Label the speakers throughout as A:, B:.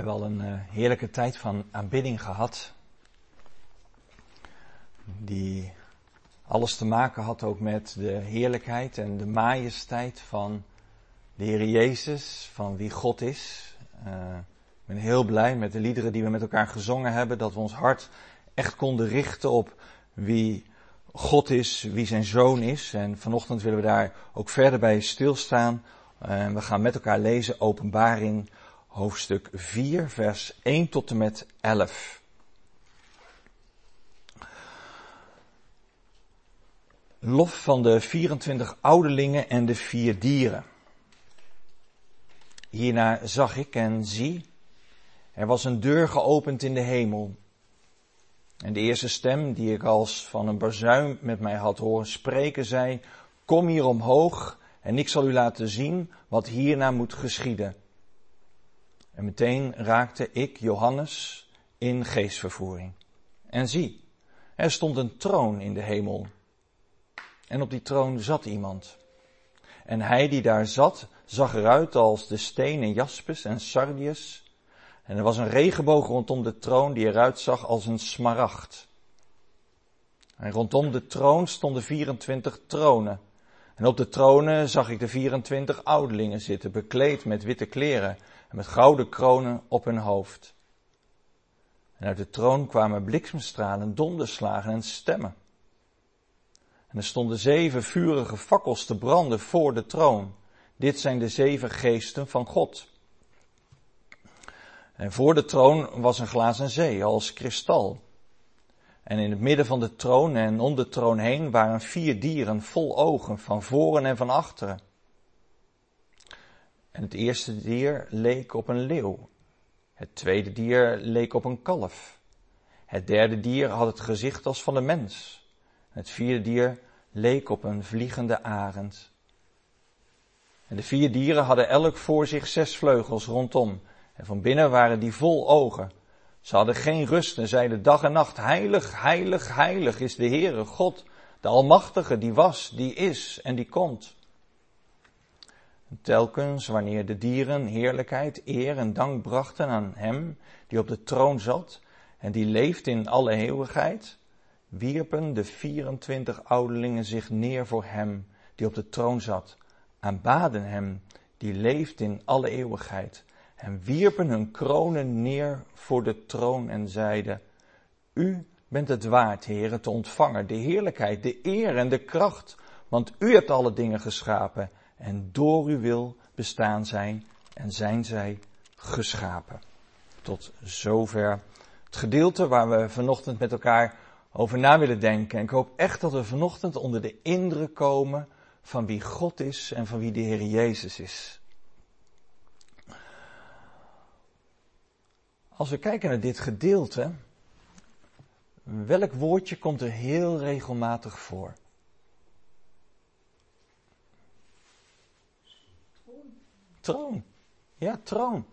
A: hebben al een uh, heerlijke tijd van aanbidding gehad. Die alles te maken had ook met de heerlijkheid en de majesteit van de Heer Jezus, van wie God is. Uh, ik ben heel blij met de liederen die we met elkaar gezongen hebben, dat we ons hart echt konden richten op wie God is, wie zijn zoon is. En vanochtend willen we daar ook verder bij stilstaan. En we gaan met elkaar lezen Openbaring hoofdstuk 4, vers 1 tot en met 11. Lof van de 24 ouderlingen en de vier dieren. Hierna zag ik en zie, er was een deur geopend in de hemel. En de eerste stem die ik als van een bazuin met mij had horen spreken zei, kom hier omhoog en ik zal u laten zien wat hierna moet geschieden. En meteen raakte ik, Johannes, in geestvervoering. En zie, er stond een troon in de hemel. En op die troon zat iemand. En hij die daar zat, zag eruit als de stenen jaspis en sardius. En er was een regenboog rondom de troon die eruit zag als een smaragd. En rondom de troon stonden 24 tronen. En op de tronen zag ik de 24 ouderlingen zitten, bekleed met witte kleren en met gouden kronen op hun hoofd. En uit de troon kwamen bliksemstralen, donderslagen en stemmen. En er stonden zeven vurige fakkels te branden voor de troon. Dit zijn de zeven geesten van God. En voor de troon was een glazen zee als kristal. En in het midden van de troon en om de troon heen waren vier dieren vol ogen van voren en van achteren. En het eerste dier leek op een leeuw. Het tweede dier leek op een kalf. Het derde dier had het gezicht als van een mens. Het vierde dier leek op een vliegende arend. En de vier dieren hadden elk voor zich zes vleugels rondom. En van binnen waren die vol ogen. Ze hadden geen rust en zeiden dag en nacht, heilig, heilig, heilig is de Heere God, de Almachtige, die was, die is en die komt. Telkens wanneer de dieren heerlijkheid, eer en dank brachten aan Hem die op de troon zat en die leeft in alle eeuwigheid, wierpen de 24 ouderlingen zich neer voor Hem die op de troon zat, aanbaden Hem die leeft in alle eeuwigheid en wierpen hun kronen neer voor de troon en zeiden, U bent het waard, heren, te ontvangen, de heerlijkheid, de eer en de kracht, want U hebt alle dingen geschapen en door uw wil bestaan zijn en zijn zij geschapen. Tot zover het gedeelte waar we vanochtend met elkaar over na willen denken. En ik hoop echt dat we vanochtend onder de indruk komen van wie God is en van wie de Heer Jezus is. Als we kijken naar dit gedeelte, welk woordje komt er heel regelmatig voor? Troon. Ja, troon.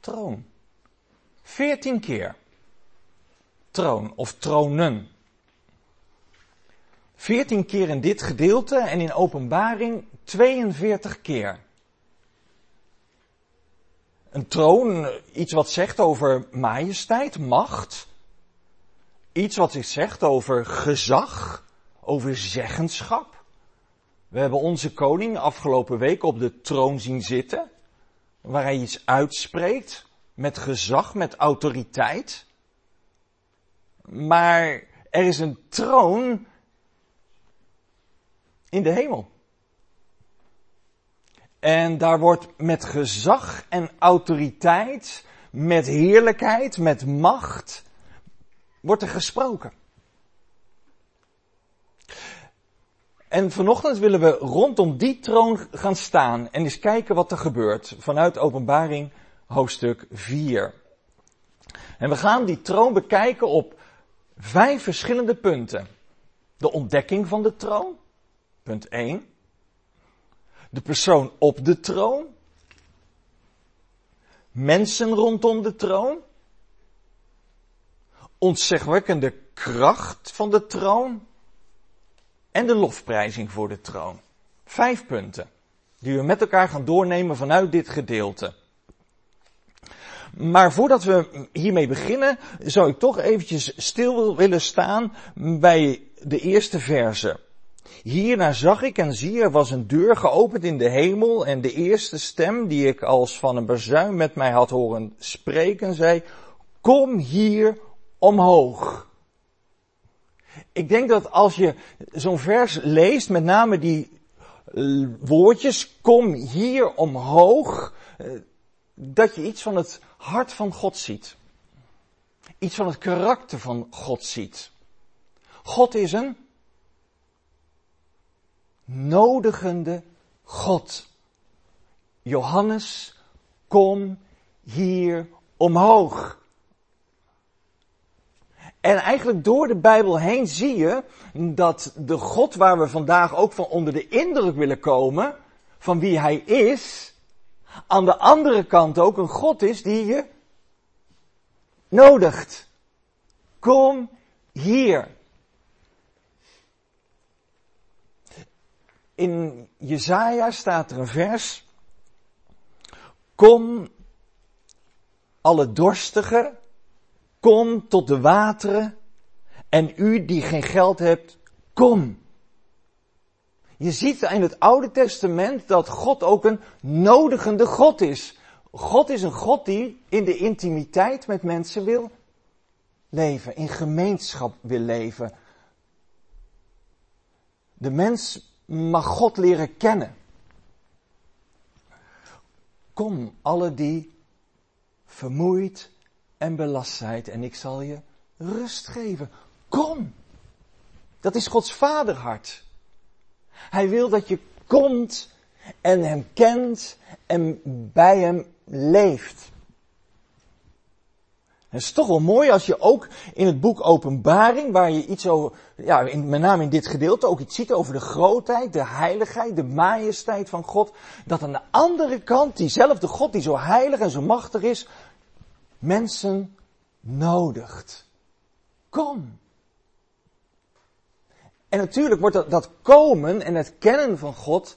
A: Troon. Veertien keer. Troon of tronen. Veertien keer in dit gedeelte en in openbaring 42 keer. Een troon, iets wat zegt over majesteit, macht. Iets wat zich zegt over gezag, over zeggenschap. We hebben onze koning afgelopen week op de troon zien zitten, waar hij iets uitspreekt, met gezag, met autoriteit. Maar er is een troon in de hemel. En daar wordt met gezag en autoriteit, met heerlijkheid, met macht, wordt er gesproken. En vanochtend willen we rondom die troon gaan staan en eens kijken wat er gebeurt vanuit Openbaring hoofdstuk 4. En we gaan die troon bekijken op vijf verschillende punten. De ontdekking van de troon, punt 1. De persoon op de troon. Mensen rondom de troon. Ontzegwekkende kracht van de troon en de lofprijzing voor de troon. Vijf punten die we met elkaar gaan doornemen vanuit dit gedeelte. Maar voordat we hiermee beginnen, zou ik toch eventjes stil willen staan bij de eerste verse. Hierna zag ik en zie er was een deur geopend in de hemel en de eerste stem die ik als van een bezuin met mij had horen spreken zei, kom hier omhoog. Ik denk dat als je zo'n vers leest, met name die eh, woordjes, kom hier omhoog, eh, dat je iets van het hart van God ziet. Iets van het karakter van God ziet. God is een nodigende God. Johannes, kom hier omhoog. En eigenlijk door de Bijbel heen zie je dat de God waar we vandaag ook van onder de indruk willen komen, van wie Hij is, aan de andere kant ook een God is die je nodigt. Kom hier. In Jezaja staat er een vers. Kom, alle dorstigen, kom tot de wateren. En u die geen geld hebt, kom. Je ziet in het Oude Testament dat God ook een nodigende God is. God is een God die in de intimiteit met mensen wil leven, in gemeenschap wil leven. De mens mag God leren kennen. Kom, alle die vermoeid en belast zijn, en ik zal je rust geven. Kom! Dat is Gods vaderhart. Hij wil dat je komt en hem kent en bij hem leeft. Het is toch wel mooi als je ook in het boek Openbaring, waar je iets over, ja, in, met name in dit gedeelte ook iets ziet over de grootheid, de heiligheid, de majesteit van God, dat aan de andere kant diezelfde God die zo heilig en zo machtig is, mensen nodigt. Kom. En natuurlijk wordt dat, dat komen en het kennen van God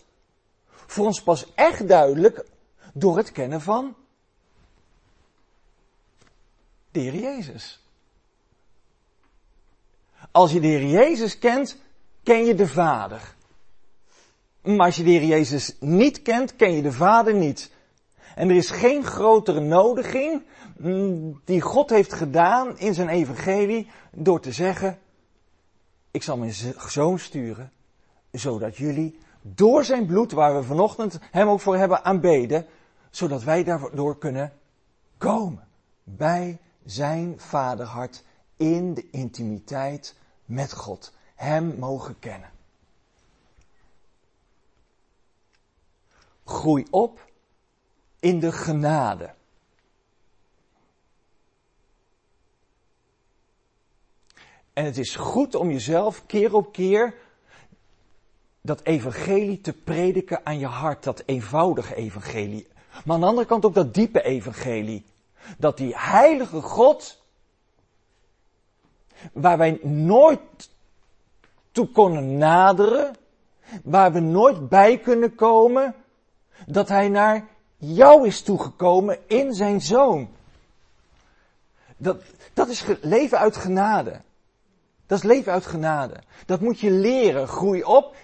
A: voor ons pas echt duidelijk door het kennen van de Heer Jezus. Als je de Heer Jezus kent, ken je de Vader. Maar als je de Heer Jezus niet kent, ken je de Vader niet. En er is geen grotere nodiging mm, die God heeft gedaan in zijn evangelie door te zeggen, ik zal mijn zoon sturen, zodat jullie door zijn bloed, waar we vanochtend hem ook voor hebben aanbeden, zodat wij daardoor kunnen komen bij zijn vaderhart in de intimiteit met God. Hem mogen kennen. Groei op in de genade. En het is goed om jezelf keer op keer dat evangelie te prediken aan je hart, dat eenvoudige evangelie. Maar aan de andere kant ook dat diepe evangelie. Dat die heilige God, waar wij nooit toe konden naderen, waar we nooit bij kunnen komen, dat hij naar jou is toegekomen in zijn zoon. Dat, dat is leven uit genade. Dat is leven uit genade. Dat moet je leren. Groei op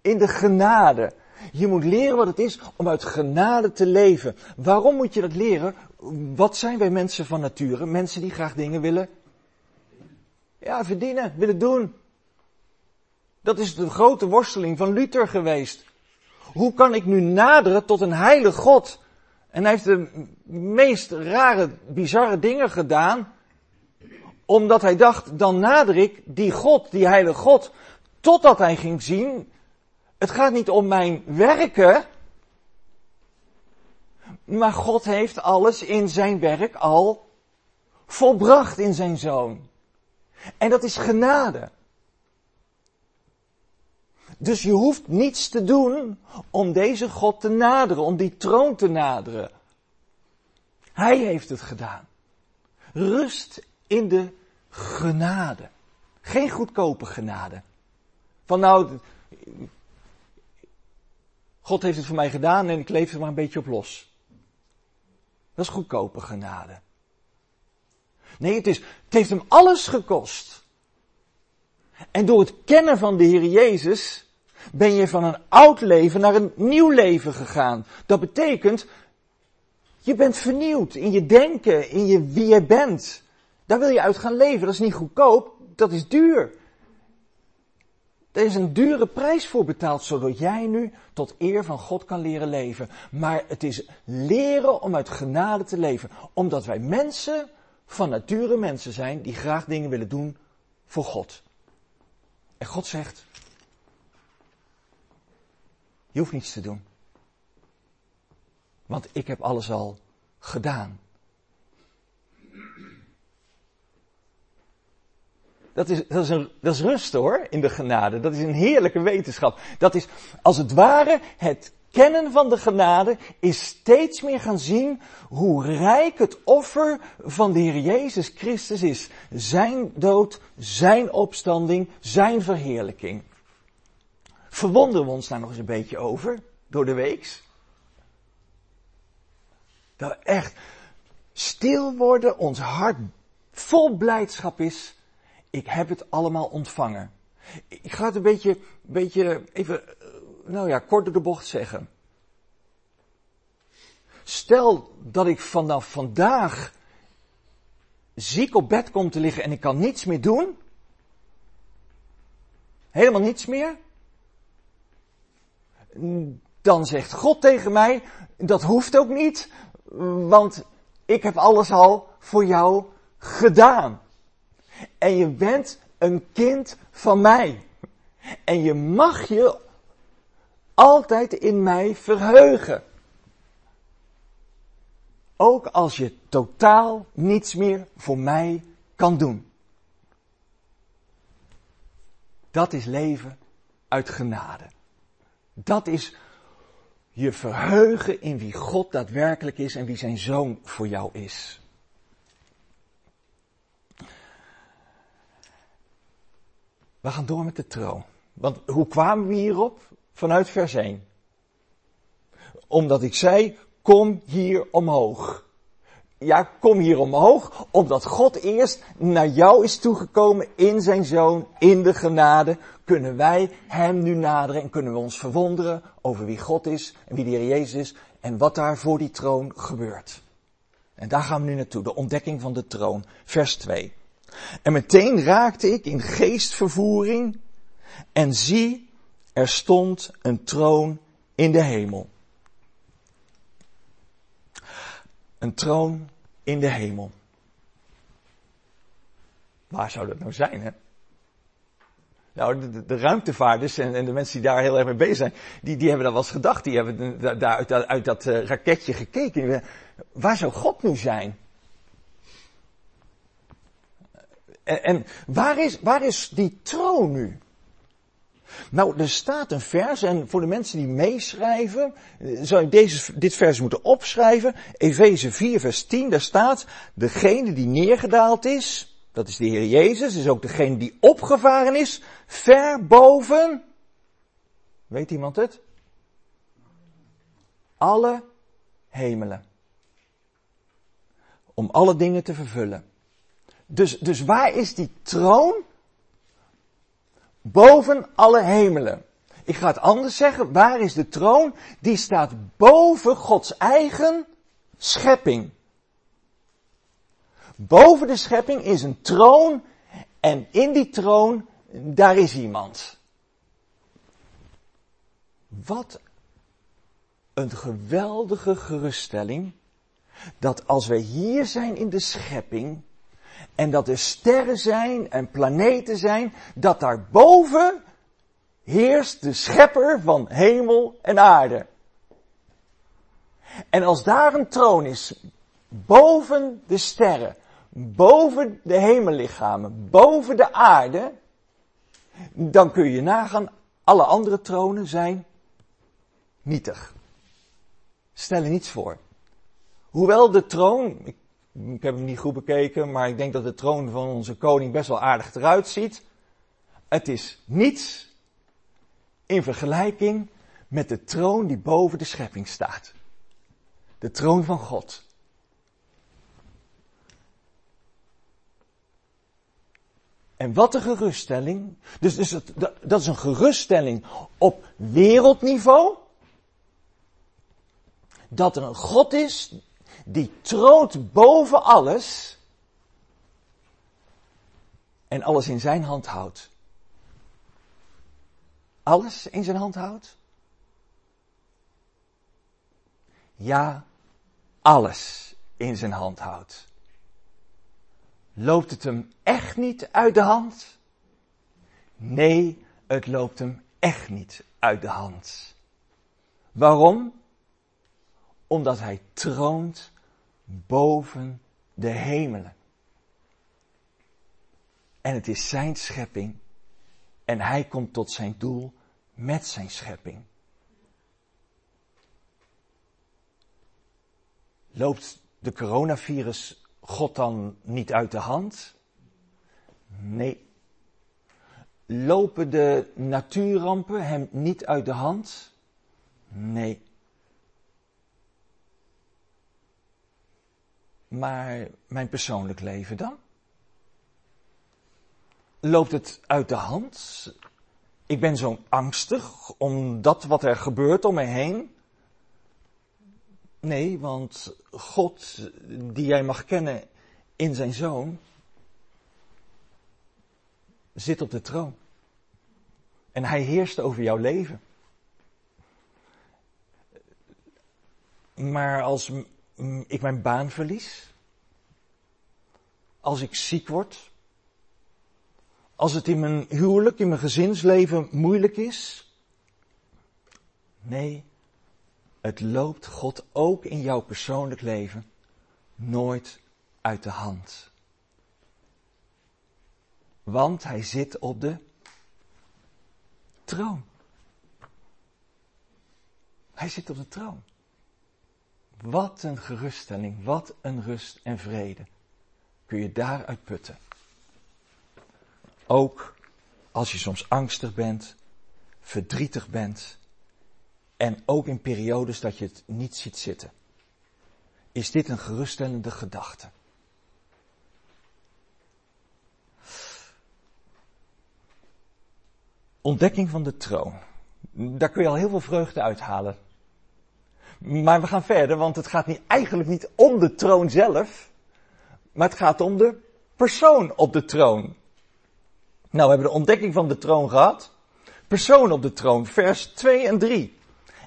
A: in de genade. Je moet leren wat het is om uit genade te leven. Waarom moet je dat leren? Wat zijn wij mensen van nature? Mensen die graag dingen willen, ja, verdienen, willen doen. Dat is de grote worsteling van Luther geweest. Hoe kan ik nu naderen tot een heilige God? En hij heeft de meest rare, bizarre dingen gedaan. Omdat hij dacht, dan nader ik die God, die heilige God. Totdat hij ging zien, het gaat niet om mijn werken. Maar God heeft alles in zijn werk al volbracht in zijn zoon. En dat is genade. Dus je hoeft niets te doen om deze God te naderen, om die troon te naderen. Hij heeft het gedaan. Rust in de genade. Geen goedkope genade. Van nou, God heeft het voor mij gedaan en ik leef er maar een beetje op los. Dat is goedkope genade. Nee, het, is, het heeft hem alles gekost. En door het kennen van de Heer Jezus ben je van een oud leven naar een nieuw leven gegaan. Dat betekent, je bent vernieuwd in je denken, in je, wie je bent. Daar wil je uit gaan leven. Dat is niet goedkoop, dat is duur. Er is een dure prijs voor betaald, zodat jij nu tot eer van God kan leren leven. Maar het is leren om uit genade te leven. Omdat wij mensen van nature mensen zijn die graag dingen willen doen voor God. En God zegt, je hoeft niets te doen. Want ik heb alles al gedaan. Dat is, dat, is een, dat is rust hoor, in de genade. Dat is een heerlijke wetenschap. Dat is als het ware het kennen van de genade is steeds meer gaan zien hoe rijk het offer van de Heer Jezus Christus is. Zijn dood, zijn opstanding, zijn verheerlijking. Verwonderen we ons daar nog eens een beetje over, door de weeks? Dat echt stil worden, ons hart vol blijdschap is. Ik heb het allemaal ontvangen. Ik ga het een beetje, beetje even nou ja, kort door de bocht zeggen. Stel dat ik vanaf vandaag ziek op bed kom te liggen en ik kan niets meer doen. Helemaal niets meer. Dan zegt God tegen mij, dat hoeft ook niet, want ik heb alles al voor jou gedaan. En je bent een kind van mij. En je mag je altijd in mij verheugen. Ook als je totaal niets meer voor mij kan doen. Dat is leven uit genade. Dat is je verheugen in wie God daadwerkelijk is en wie zijn zoon voor jou is. We gaan door met de troon. Want hoe kwamen we hierop? vanuit vers 1. Omdat ik zei, kom hier omhoog. Ja, kom hier omhoog, omdat God eerst naar jou is toegekomen in zijn zoon, in de genade, kunnen wij hem nu naderen en kunnen we ons verwonderen over wie God is en wie de Heer Jezus is en wat daar voor die troon gebeurt. En daar gaan we nu naartoe, de ontdekking van de troon, vers 2. En meteen raakte ik in geestvervoering en zie, er stond een troon in de hemel. Een troon in de hemel. Waar zou dat nou zijn, hè? Nou, de, de ruimtevaarders en, en, de mensen die daar heel erg mee bezig zijn, die, die hebben dat wel eens gedacht. Die hebben daar uit, uit, dat uh, raketje gekeken. Waar zou God nu zijn? En, en waar, is, waar is die troon nu? Nou, er staat een vers, en voor de mensen die meeschrijven, eh, zou je deze, dit vers moeten opschrijven. Efeze 4, vers 10, daar staat, degene die neergedaald is, dat is de Heer Jezus, is ook degene die opgevaren is, ver boven, weet iemand het? Alle hemelen. Om alle dingen te vervullen. Dus, dus waar is die troon? Boven alle hemelen. Ik ga het anders zeggen. Waar is de troon? Die staat boven Gods eigen schepping. Boven de schepping is een troon en in die troon, daar is iemand. Wat een geweldige geruststelling. Dat als we hier zijn in de schepping, en dat er sterren zijn en planeten zijn, dat daarboven heerst de schepper van hemel en aarde. En als daar een troon is, boven de sterren, boven de hemellichamen, boven de aarde, dan kun je nagaan, alle andere tronen zijn nietig. Stel er niets voor. Hoewel de troon, ik heb hem niet goed bekeken, maar ik denk dat de troon van onze koning best wel aardig eruit ziet. Het is niets in vergelijking met de troon die boven de schepping staat. De troon van God. En wat een geruststelling. Dus, dus dat is een geruststelling op wereldniveau. Dat er een God is die troont boven alles. En alles in zijn hand houdt. Alles in zijn hand houdt? Ja, alles in zijn hand houdt. Loopt het hem echt niet uit de hand? Nee, het loopt hem echt niet uit de hand. Waarom? Omdat hij troont boven de hemelen. En het is zijn schepping en hij komt tot zijn doel met zijn schepping. Loopt de coronavirus God dan niet uit de hand? Nee. Lopen de natuurrampen hem niet uit de hand? Nee. Maar mijn persoonlijk leven dan? Loopt het uit de hand? Ik ben zo angstig om dat wat er gebeurt om me heen. Nee, want God, die jij mag kennen in zijn zoon, zit op de troon. En hij heerst over jouw leven. Maar als ik mijn baan verlies, als ik ziek word, als het in mijn huwelijk, in mijn gezinsleven moeilijk is, nee, het loopt God ook in jouw persoonlijk leven nooit uit de hand. Want hij zit op de troon. Hij zit op de troon. Wat een geruststelling, wat een rust en vrede kun je daaruit putten. Ook als je soms angstig bent, verdrietig bent, en ook in periodes dat je het niet ziet zitten. Is dit een geruststellende gedachte? Ontdekking van de troon. Daar kun je al heel veel vreugde uithalen. Maar we gaan verder, want het gaat niet, eigenlijk niet om de troon zelf, maar het gaat om de persoon op de troon. Nou, we hebben de ontdekking van de troon gehad. Persoon op de troon, vers 2 en 3.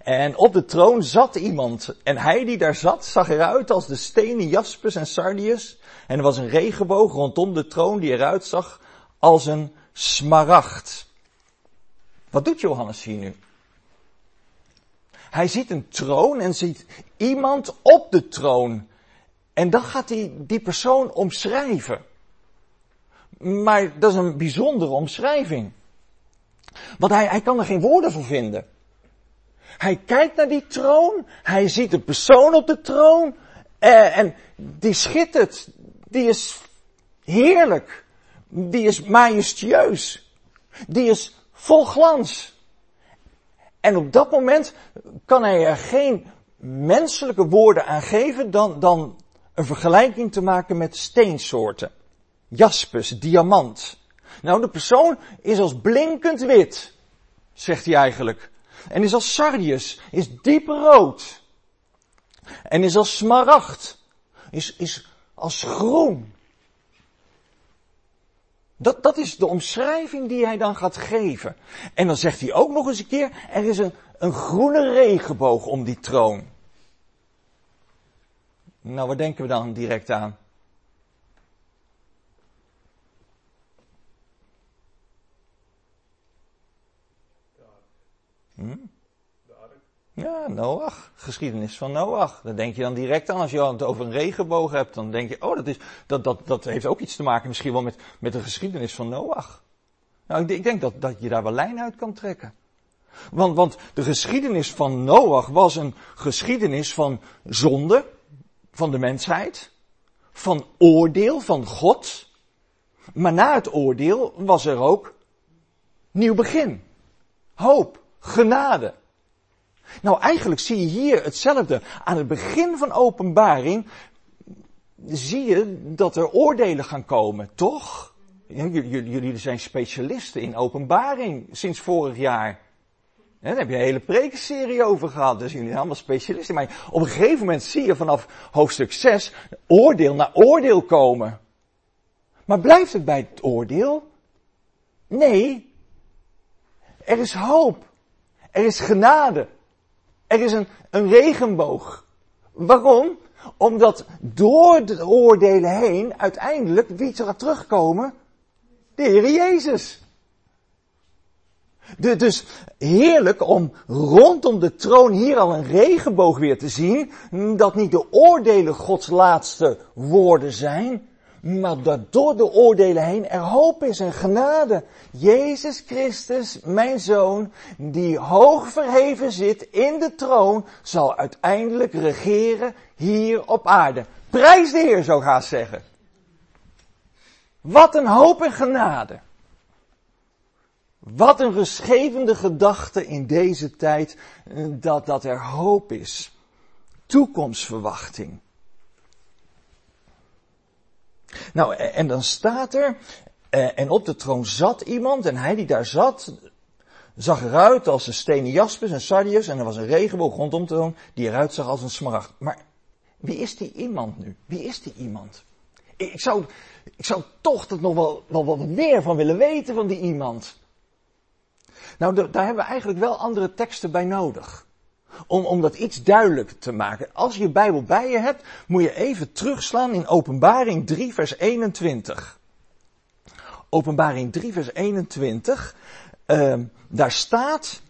A: En op de troon zat iemand. En hij die daar zat, zag eruit als de stenen jaspis en sardius. En er was een regenboog rondom de troon die eruit zag als een smaragd. Wat doet Johannes hier nu? Hij ziet een troon en ziet iemand op de troon. En dan gaat hij die persoon omschrijven. Maar dat is een bijzondere omschrijving. Want hij, hij kan er geen woorden voor vinden. Hij kijkt naar die troon, hij ziet een persoon op de troon eh, en die schittert, die is heerlijk, die is majestueus, die is vol glans. En op dat moment kan hij er geen menselijke woorden aan geven dan, dan een vergelijking te maken met steensoorten. Jaspis, diamant. Nou, de persoon is als blinkend wit, zegt hij eigenlijk. En is als sardius, is diep rood. En is als smaragd, is, is als groen. Dat, dat is de omschrijving die hij dan gaat geven. En dan zegt hij ook nog eens een keer, er is een, een groene regenboog om die troon. Nou, waar denken we dan direct aan? Hm? Ja, Noach. Geschiedenis van Noach. Daar denk je dan direct aan. Als je het over een regenboog hebt, dan denk je, oh, dat, is, dat, dat, dat heeft ook iets te maken misschien wel met, met de geschiedenis van Noach. Nou, ik, ik denk dat, dat je daar wel lijn uit kan trekken. Want, want de geschiedenis van Noach was een geschiedenis van zonde van de mensheid, van oordeel van God. Maar na het oordeel was er ook nieuw begin, hoop genade. Nou, eigenlijk zie je hier hetzelfde. Aan het begin van openbaring zie je dat er oordelen gaan komen, toch? Jullie zijn specialisten in openbaring sinds vorig jaar. Daar heb je een hele prekenserie over gehad, dus jullie allemaal specialisten. Maar op een gegeven moment zie je vanaf hoofdstuk 6 oordeel naar oordeel komen. Maar blijft het bij het oordeel? Nee. Er is hoop. Er is genade. Er is een, regenboog. Waarom? Omdat door de oordelen heen uiteindelijk wie zal terugkomen? De Heer Jezus. Dus heerlijk om rondom de troon hier al een regenboog weer te zien. Dat niet de oordelen Gods laatste woorden zijn. Maar dat door de oordelen heen er hoop is en genade. Jezus Christus, mijn zoon, die hoog verheven zit in de troon, zal uiteindelijk regeren hier op aarde. Prijs de Heer, zou ik zeggen. Wat een hoop en genade. Wat een rustgevende gedachte in deze tijd eh, dat, dat er hoop is. Toekomstverwachting. Nou, en dan staat er, eh, en op de troon zat iemand, en hij die daar zat, zag eruit als een stenen jaspis en sardius, en er was een regenboog rondom de troon, die eruit zag als een smaragd. Maar wie is die iemand nu? Wie is die iemand? Ik zou, ik zou toch er nog wel, wel wat meer van willen weten van die iemand. Nou, daar hebben we eigenlijk wel andere teksten bij nodig. Om, om dat iets duidelijker te maken. Als je Bijbel bij je hebt, moet je even terugslaan in Openbaring 3, vers 21. Openbaring 3, vers 21. Uh, daar staat,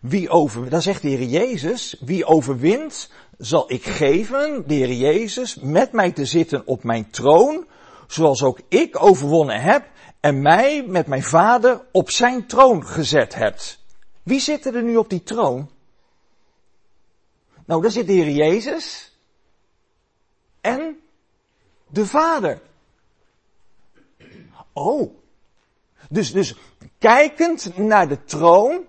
A: wie over, daar zegt de Heer Jezus, wie overwint, zal ik geven, de Heer Jezus, met mij te zitten op mijn troon, zoals ook ik overwonnen heb en mij met mijn vader op zijn troon gezet hebt. Wie zit er nu op die troon? Nou, daar zit de Heer Jezus en de Vader. Oh. Dus, dus kijkend naar de troon,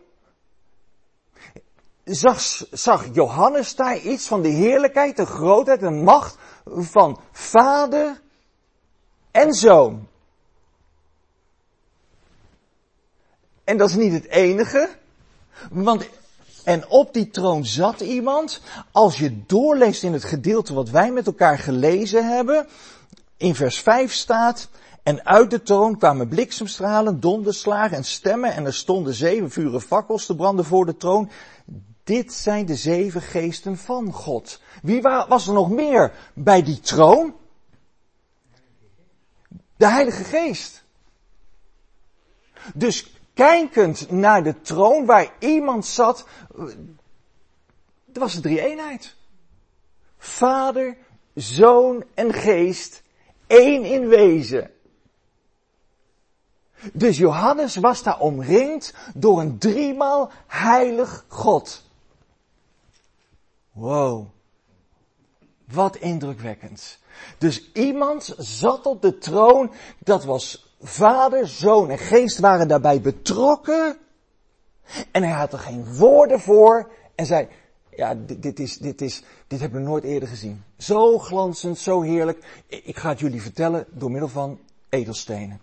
A: zag, zag Johannes daar iets van de heerlijkheid, de grootheid en macht van Vader en Zoon. En dat is niet het enige. Want, en op die troon zat iemand. Als je doorleest in het gedeelte wat wij met elkaar gelezen hebben. In vers 5 staat. En uit de troon kwamen bliksemstralen, donderslagen en stemmen. En er stonden zeven vuren fakkels te branden voor de troon. Dit zijn de zeven geesten van God. Wie was er nog meer bij die troon? De Heilige Geest. Dus kijkend naar de troon waar iemand zat, dat was de drie eenheid. Vader, Zoon en Geest, één in wezen. Dus Johannes was daar omringd door een driemaal heilig God. Wow. Wat indrukwekkend. Dus iemand zat op de troon, dat was Vader, Zoon en Geest waren daarbij betrokken. En hij had er geen woorden voor. En zei, ja, dit, is, dit, is, dit hebben we nooit eerder gezien. Zo glanzend, zo heerlijk. Ik ga het jullie vertellen door middel van edelstenen.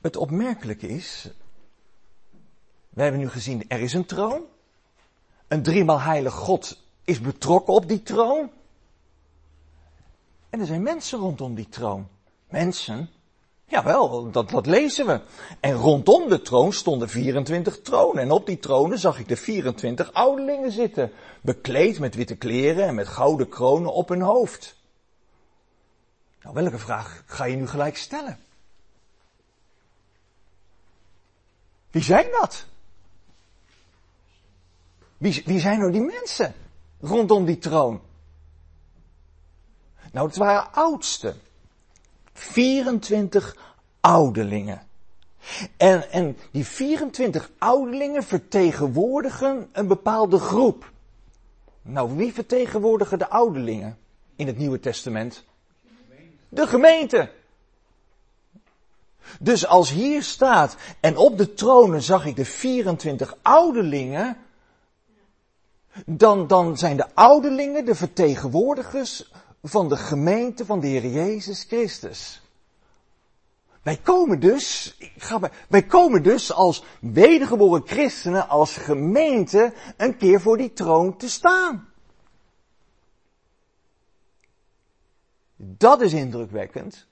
A: Het opmerkelijke is, we hebben nu gezien, er is een troon. Een driemaal heilig God is betrokken op die troon. En er zijn mensen rondom die troon. Mensen? Jawel, dat, dat lezen we. En rondom de troon stonden 24 tronen. En op die tronen zag ik de 24 ouderlingen zitten. Bekleed met witte kleren en met gouden kronen op hun hoofd. Nou, welke vraag ga je nu gelijk stellen? Wie zijn dat? Wie, wie zijn nou die mensen rondom die troon? Nou, het waren oudsten. 24 ouderlingen. En, en die 24 ouderlingen vertegenwoordigen een bepaalde groep. Nou, wie vertegenwoordigen de ouderlingen in het Nieuwe Testament? De gemeente. Dus als hier staat, en op de tronen zag ik de 24 ouderlingen, dan, dan zijn de ouderlingen de vertegenwoordigers van de gemeente van de Heer Jezus Christus. Wij komen dus, ik ga bij, wij komen dus als wedergeboren christenen, als gemeente, een keer voor die troon te staan. Dat is indrukwekkend.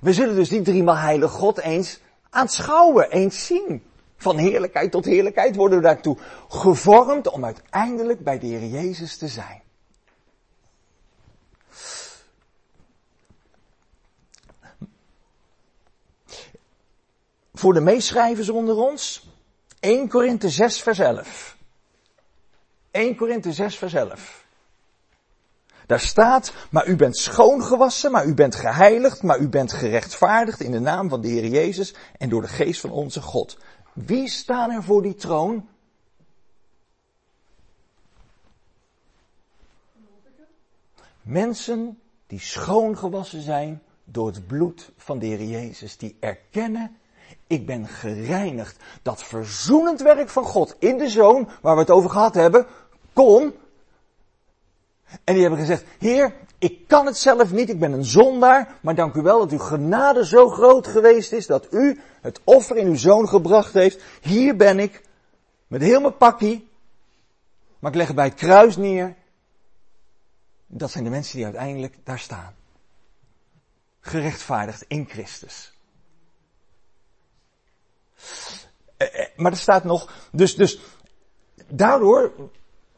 A: We zullen dus die driemaal heilige God eens aanschouwen, eens zien. Van heerlijkheid tot heerlijkheid worden we daartoe gevormd om uiteindelijk bij de Heer Jezus te zijn. Voor de meeschrijvers onder ons, 1 Korinthe 6 vers 11. 1 Korinthe 6 vers 11. Daar staat, maar u bent schoongewassen, maar u bent geheiligd, maar u bent gerechtvaardigd in de naam van de Heer Jezus en door de geest van onze God. Wie staan er voor die troon? Mensen die schoongewassen zijn door het bloed van de Heer Jezus, die erkennen, ik ben gereinigd. Dat verzoenend werk van God in de Zoon, waar we het over gehad hebben, kom. En die hebben gezegd, Heer, ik kan het zelf niet, ik ben een zondaar, maar dank u wel dat uw genade zo groot geweest is dat u het offer in uw zoon gebracht heeft. Hier ben ik, met heel mijn pakkie, maar ik leg bij het kruis neer. Dat zijn de mensen die uiteindelijk daar staan. Gerechtvaardigd in Christus. Eh, eh, maar er staat nog, dus, dus daardoor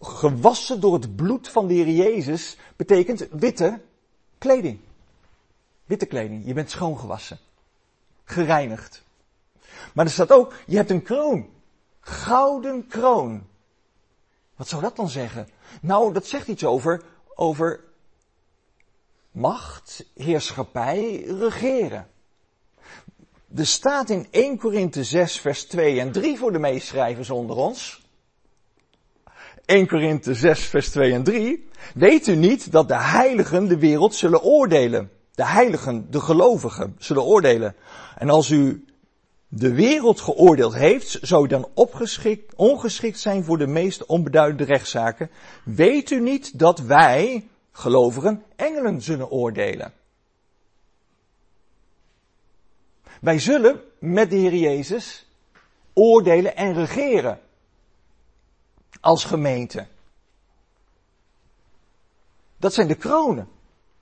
A: gewassen door het bloed van de Heer Jezus betekent witte kleding. Witte kleding. Je bent schoongewassen. Gereinigd. Maar er staat ook, je hebt een kroon. Gouden kroon. Wat zou dat dan zeggen? Nou, dat zegt iets over, over macht, heerschappij, regeren. Er staat in 1 Korinthe 6 vers 2 en 3 voor de meeschrijvers onder ons. 1 Korinthe 6 vers 2 en 3. Weet u niet dat de heiligen de wereld zullen oordelen? De heiligen, de gelovigen, zullen oordelen. En als u de wereld geoordeeld heeft, zou u dan opgeschikt, ongeschikt zijn voor de meest onbeduidende rechtszaken. Weet u niet dat wij, gelovigen, engelen zullen oordelen? Wij zullen met de Heer Jezus oordelen en regeren als gemeente. Dat zijn de kronen.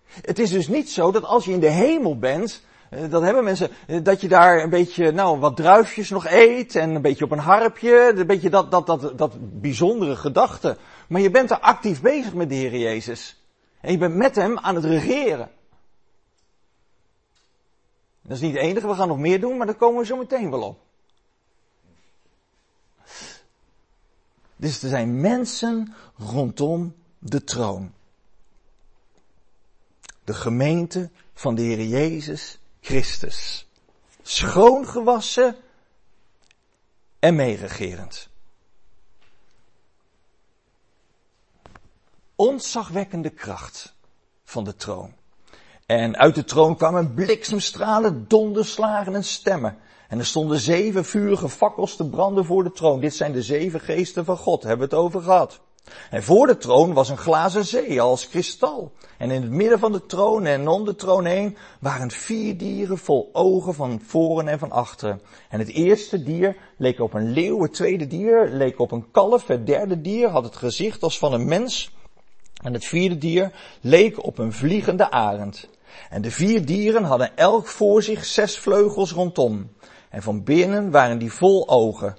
A: Het is dus niet zo dat als je in de hemel bent, eh, dat hebben mensen, eh, dat je daar een beetje, nou, wat druifjes nog eet en een beetje op een harpje, een beetje dat, dat, dat, dat bijzondere gedachte. Maar je bent er actief bezig met de Heer Jezus. En je bent met Hem aan het regeren. Dat is niet het enige, we gaan nog meer doen, maar daar komen we zo meteen wel op. Dus er zijn mensen rondom de troon. De gemeente van de Heer Jezus Christus. Schoongewassen en meeregerend. Ontzagwekkende kracht van de troon. En uit de troon kwamen bliksemstralen, donderslagen en stemmen. En er stonden zeven vurige fakkels te branden voor de troon. Dit zijn de zeven geesten van God, hebben we het over gehad. En voor de troon was een glazen zee als kristal. En in het midden van de troon en om de troon heen waren vier dieren vol ogen van voren en van achteren. En het eerste dier leek op een leeuw, het tweede dier leek op een kalf, het derde dier had het gezicht als van een mens. En het vierde dier leek op een vliegende arend. En de vier dieren hadden elk voor zich zes vleugels rondom. En van binnen waren die vol ogen.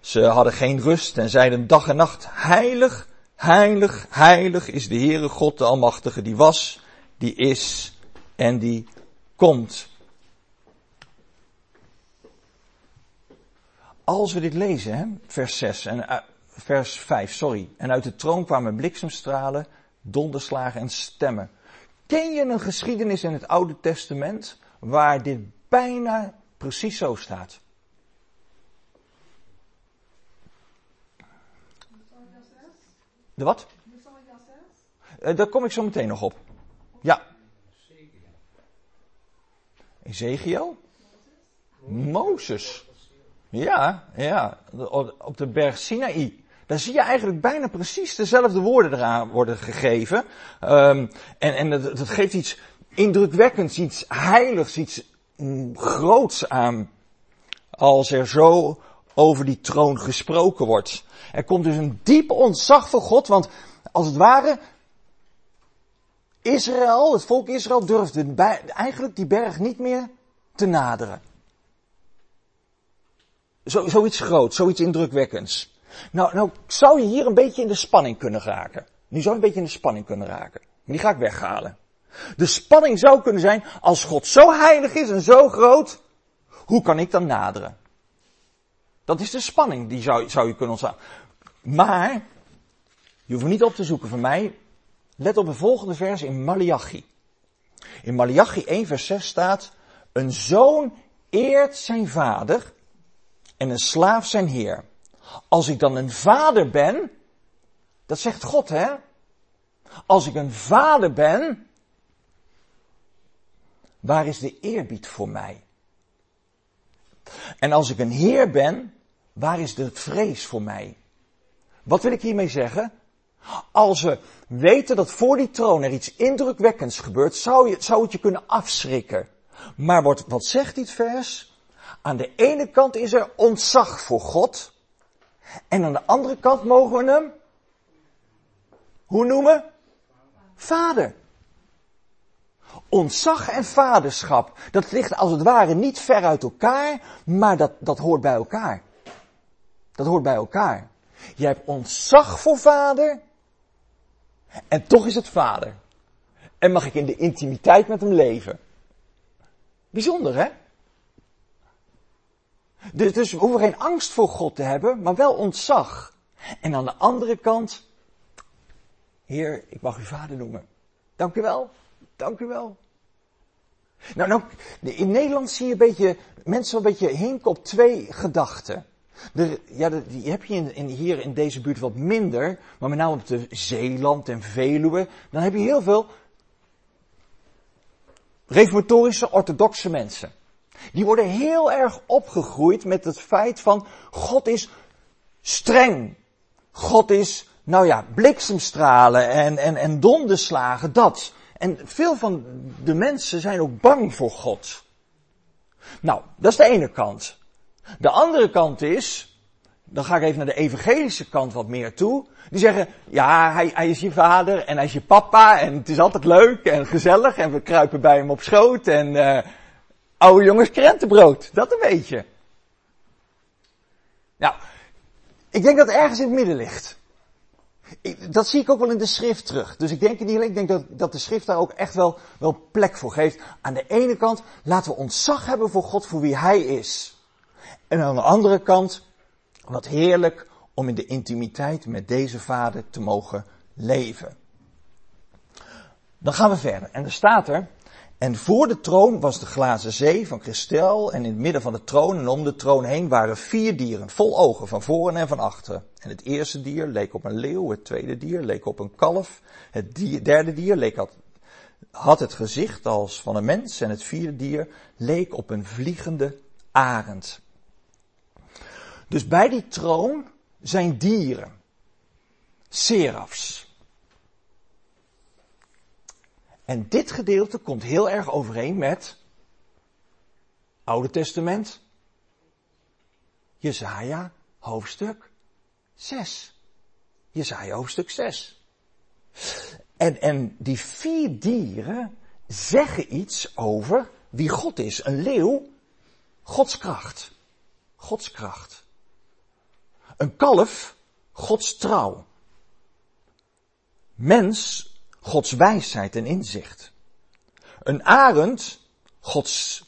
A: Ze hadden geen rust en zeiden dag en nacht, heilig, heilig, heilig is de Heere God de Almachtige, die was, die is en die komt. Als we dit lezen, hè, vers 6 en uh, vers 5, sorry. En uit de troon kwamen bliksemstralen, donderslagen en stemmen. Ken je een geschiedenis in het Oude Testament waar dit bijna precies zo staat? De wat? Uh, daar kom ik zo meteen nog op. Ja. Ezekiel? Mozes. Ja, ja. Op de berg Sinaï. daar zie je eigenlijk bijna precies dezelfde woorden eraan worden gegeven. Um, en en dat, dat geeft iets indrukwekkends, iets heiligs, iets groots aan. Als er zo over die troon gesproken wordt. Er komt dus een diep ontzag voor God, want als het ware, Israël, het volk Israël durfde eigenlijk die berg niet meer te naderen. Zo, zoiets groots, zoiets indrukwekkends. Nou, nou zou je hier een beetje in de spanning kunnen raken. Nu zou je een beetje in de spanning kunnen raken. Maar die ga ik weghalen. De spanning zou kunnen zijn, als God zo heilig is en zo groot, hoe kan ik dan naderen? Dat is de spanning, die zou, zou je kunnen ontstaan. Maar, je hoeft niet op te zoeken van mij. Let op de volgende vers in Malachi. In Malachi 1 vers 6 staat, een zoon eert zijn vader en een slaaf zijn heer. Als ik dan een vader ben, dat zegt God hè. Als ik een vader ben, waar is de eerbied voor mij? En als ik een heer ben, waar is de vrees voor mij? Wat wil ik hiermee zeggen? Als we weten dat voor die troon er iets indrukwekkends gebeurt, zou, je, zou het je kunnen afschrikken. Maar wat, wat zegt dit vers? Aan de ene kant is er ontzag voor God. En aan de andere kant mogen we hem, hoe noemen? Vader. Ontzag en vaderschap, dat ligt als het ware niet ver uit elkaar, maar dat, dat hoort bij elkaar. Dat hoort bij elkaar. Je hebt ontzag voor vader, en toch is het vader. En mag ik in de intimiteit met hem leven. Bijzonder, hè? Dus, dus we hoeven geen angst voor God te hebben, maar wel ontzag. En aan de andere kant, Heer, ik mag u vader noemen. Dank u wel. Dank u wel. Nou, nou, in Nederland zie je een beetje, mensen een beetje hinken op twee gedachten. De, ja, die heb je in, in, hier in deze buurt wat minder, maar met name op de Zeeland en Veluwe, dan heb je heel veel reformatorische orthodoxe mensen. Die worden heel erg opgegroeid met het feit van God is streng. God is, nou ja, bliksemstralen en, en, en donderslagen, dat. En veel van de mensen zijn ook bang voor God. Nou, dat is de ene kant. De andere kant is, dan ga ik even naar de evangelische kant wat meer toe. Die zeggen, ja, hij, hij, is je vader en hij is je papa en het is altijd leuk en gezellig en we kruipen bij hem op schoot en uh, oude jongens krentenbrood. Dat een beetje. Nou, ik denk dat ergens in het midden ligt. Dat zie ik ook wel in de schrift terug. Dus ik denk niet alleen, ik denk dat, dat de schrift daar ook echt wel, wel plek voor geeft. Aan de ene kant laten we ontzag hebben voor God, voor wie Hij is. En aan de andere kant, wat heerlijk om in de intimiteit met deze vader te mogen leven. Dan gaan we verder. En er staat er, en voor de troon was de glazen zee van kristal en in het midden van de troon en om de troon heen waren vier dieren vol ogen van voren en van achteren. En het eerste dier leek op een leeuw, het tweede dier leek op een kalf, het derde dier leek had, had het gezicht als van een mens en het vierde dier leek op een vliegende arend. Dus bij die troon zijn dieren. Serafs. En dit gedeelte komt heel erg overeen met Oude Testament. Jezaja hoofdstuk 6. Jezaja hoofdstuk 6. En, en die vier dieren zeggen iets over wie God is. Een leeuw, Gods kracht. Gods kracht. Een kalf, Gods trouw. Mens, Gods wijsheid en inzicht. Een arend, Gods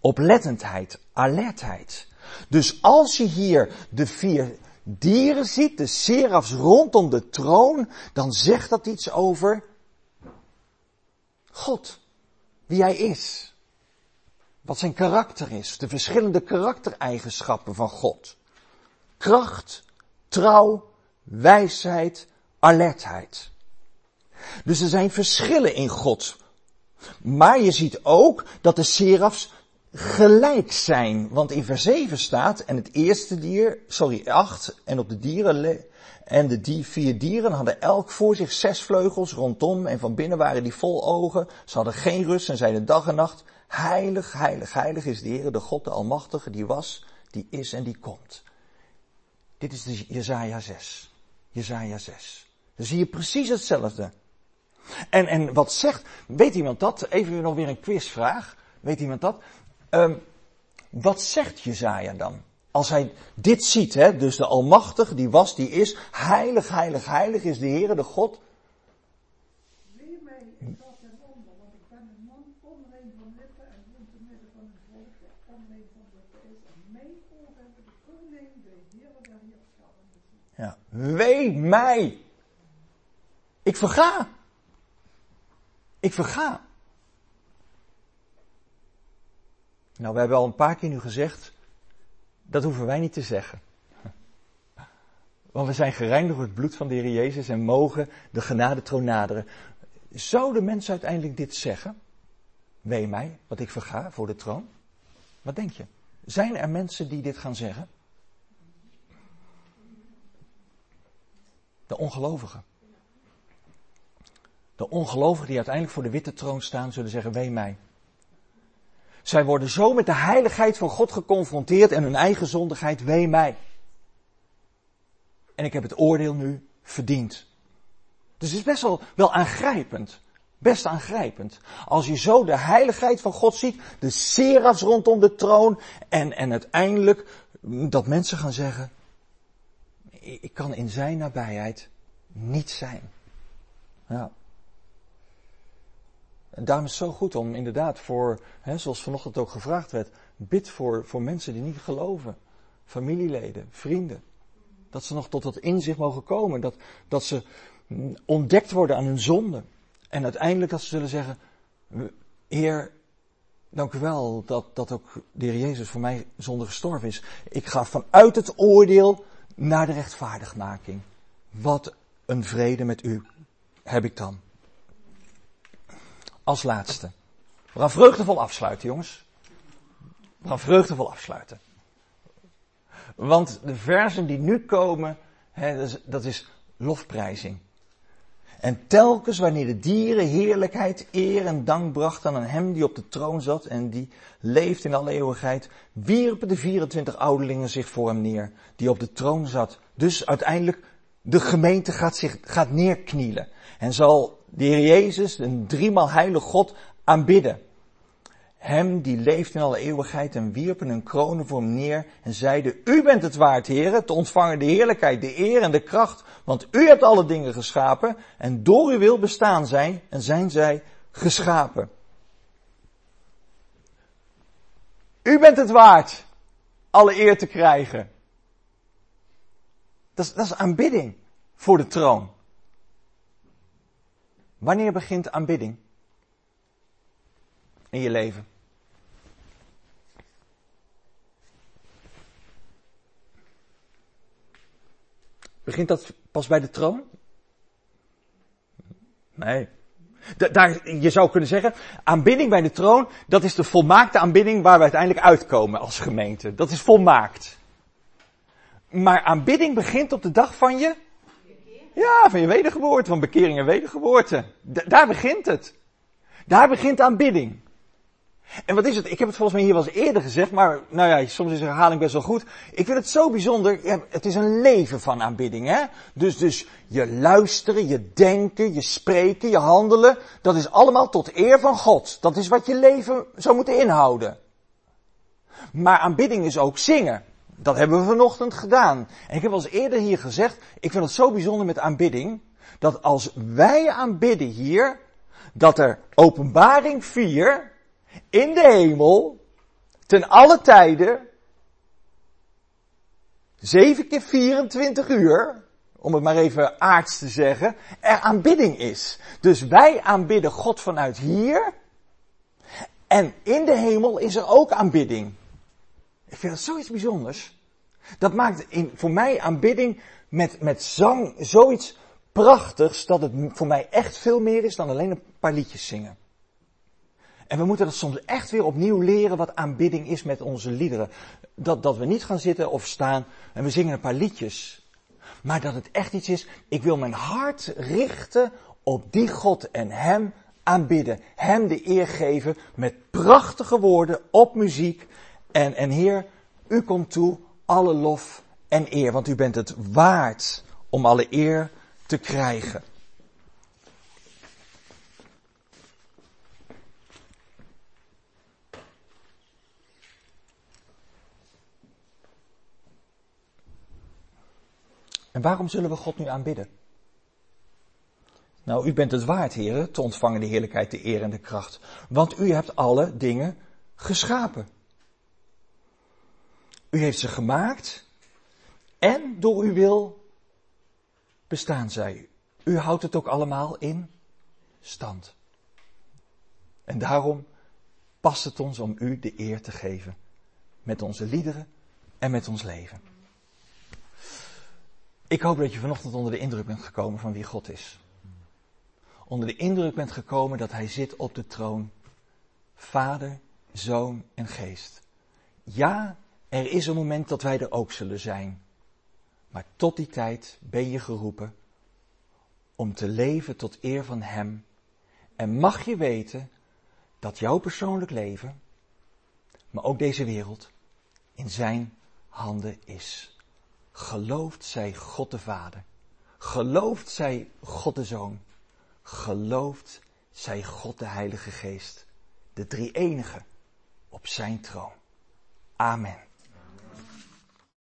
A: oplettendheid, alertheid. Dus als je hier de vier dieren ziet, de serafs rondom de troon, dan zegt dat iets over God. Wie hij is. Wat zijn karakter is. De verschillende karaktereigenschappen van God kracht, trouw, wijsheid, alertheid. Dus er zijn verschillen in God. Maar je ziet ook dat de serafs gelijk zijn. Want in vers 7 staat, en het eerste dier, sorry, 8, en op de dieren En de vier dieren hadden elk voor zich zes vleugels rondom en van binnen waren die vol ogen. Ze hadden geen rust en zeiden dag en nacht, heilig, heilig, heilig is de Heer, de God, de Almachtige, die was, die is en die komt. Dit is de Jezaja 6. Jezaja 6. Dan zie je precies hetzelfde. En, en wat zegt, weet iemand dat? Even nog weer een quizvraag. Weet iemand dat? Um, wat zegt Jezaja dan? Als hij dit ziet, hè, dus de Almachtige, die was, die is, heilig, heilig, heilig is de Heere, de God.
B: Leer mij, ik was een wonder, want ik ben een man onrein van lippen en woont te midden van een volk dat onrein van lippen is. En mijn hebben de koning, de Heere der Heerschappen.
A: Ja, wee mij! Ik verga. Ik verga. Nou, we hebben al een paar keer nu gezegd, dat hoeven wij niet te zeggen. Want we zijn gereinigd door het bloed van de Heer Jezus en mogen de genadetroon naderen. Zou de mens uiteindelijk dit zeggen? Wee mij, wat ik verga voor de troon? Wat denk je? Zijn er mensen die dit gaan zeggen? De ongelovigen. De ongelovigen die uiteindelijk voor de witte troon staan, zullen zeggen: Wee mij. Zij worden zo met de heiligheid van God geconfronteerd en hun eigen zondigheid, wee mij. En ik heb het oordeel nu verdiend. Dus het is best wel, wel aangrijpend. Best aangrijpend. Als je zo de heiligheid van God ziet, de serafs rondom de troon en, en uiteindelijk dat mensen gaan zeggen, ik kan in zijn nabijheid niet zijn. Ja. En daarom is het zo goed om inderdaad voor, hè, zoals vanochtend ook gevraagd werd, bid voor, voor mensen die niet geloven. Familieleden, vrienden. Dat ze nog tot dat inzicht mogen komen. Dat, dat ze ontdekt worden aan hun zonde. En uiteindelijk dat ze zullen zeggen, Heer, dank u wel dat, dat ook de Heer Jezus voor mij zonde gestorven is. Ik ga vanuit het oordeel naar de rechtvaardigmaking. Wat een vrede met u heb ik dan als laatste. We gaan vreugdevol afsluiten, jongens. We gaan vreugdevol afsluiten. Want de versen die nu komen, hè, dat, is, dat is lofprijzing. En telkens wanneer de dieren heerlijkheid, eer en dank brachten aan hem die op de troon zat en die leeft in alle eeuwigheid, wierpen de 24 ouderlingen zich voor hem neer, die op de troon zat. Dus uiteindelijk, de gemeente gaat zich, gaat neerknielen. En zal de Heer Jezus, een driemaal heilig God, aanbidden. Hem die leeft in alle eeuwigheid en wierpen een kronen voor hem neer en zeiden, u bent het waard, heren, te ontvangen de heerlijkheid, de eer en de kracht, want u hebt alle dingen geschapen en door uw wil bestaan zijn en zijn zij geschapen. U bent het waard alle eer te krijgen. Dat is aanbidding voor de troon. Wanneer begint aanbidding in je leven? Begint dat pas bij de troon? Nee. Daar, je zou kunnen zeggen, aanbidding bij de troon, dat is de volmaakte aanbidding waar we uiteindelijk uitkomen als gemeente. Dat is volmaakt. Maar aanbidding begint op de dag van je ja, van je wedergeboorte, van bekering en wedergeboorte. daar begint het. Daar begint aanbidding. En wat is het? Ik heb het volgens mij hier wel eens eerder gezegd, maar nou ja, soms is herhaling best wel goed. Ik vind het zo bijzonder. Het is een leven van aanbidding, hè? Dus, dus je luisteren, je denken, je spreken, je handelen, dat is allemaal tot eer van God. Dat is wat je leven zou moeten inhouden. Maar aanbidding is ook zingen. Dat hebben we vanochtend gedaan. En ik heb al eens eerder hier gezegd, ik vind het zo bijzonder met aanbidding, dat als wij aanbidden hier, dat er openbaring 4 in de hemel, ten alle tijden, 7 keer 24 uur, om het maar even aards te zeggen, er aanbidding is. Dus wij aanbidden God vanuit hier, en in de hemel is er ook aanbidding. Ik vind dat zoiets bijzonders. Dat maakt in, voor mij aanbidding met, met zang zoiets prachtigs dat het voor mij echt veel meer is dan alleen een paar liedjes zingen. En we moeten dat soms echt weer opnieuw leren wat aanbidding is met onze liederen. Dat, dat we niet gaan zitten of staan en we zingen een paar liedjes. Maar dat het echt iets is, ik wil mijn hart richten op die God en Hem aanbidden. Hem de eer geven met prachtige woorden op muziek. En, en Heer, u komt toe alle lof en eer, want u bent het waard om alle eer te krijgen. En waarom zullen we God nu aanbidden? Nou, u bent het waard, heren, te ontvangen de heerlijkheid, de eer en de kracht. Want u hebt alle dingen geschapen. U heeft ze gemaakt en door uw wil bestaan zij. U houdt het ook allemaal in stand. En daarom past het ons om u de eer te geven. Met onze liederen en met ons leven. Ik hoop dat je vanochtend onder de indruk bent gekomen van wie God is. Onder de indruk bent gekomen dat Hij zit op de troon. Vader, Zoon en Geest. Ja, er is een moment dat wij er ook zullen zijn. Maar tot die tijd ben je geroepen om te leven tot eer van Hem. En mag je weten dat jouw persoonlijk leven, maar ook deze wereld, in Zijn handen is. Geloofd zij God de Vader. Geloofd zij God de Zoon. Geloofd zij God de Heilige Geest. De drie enige op zijn troon. Amen.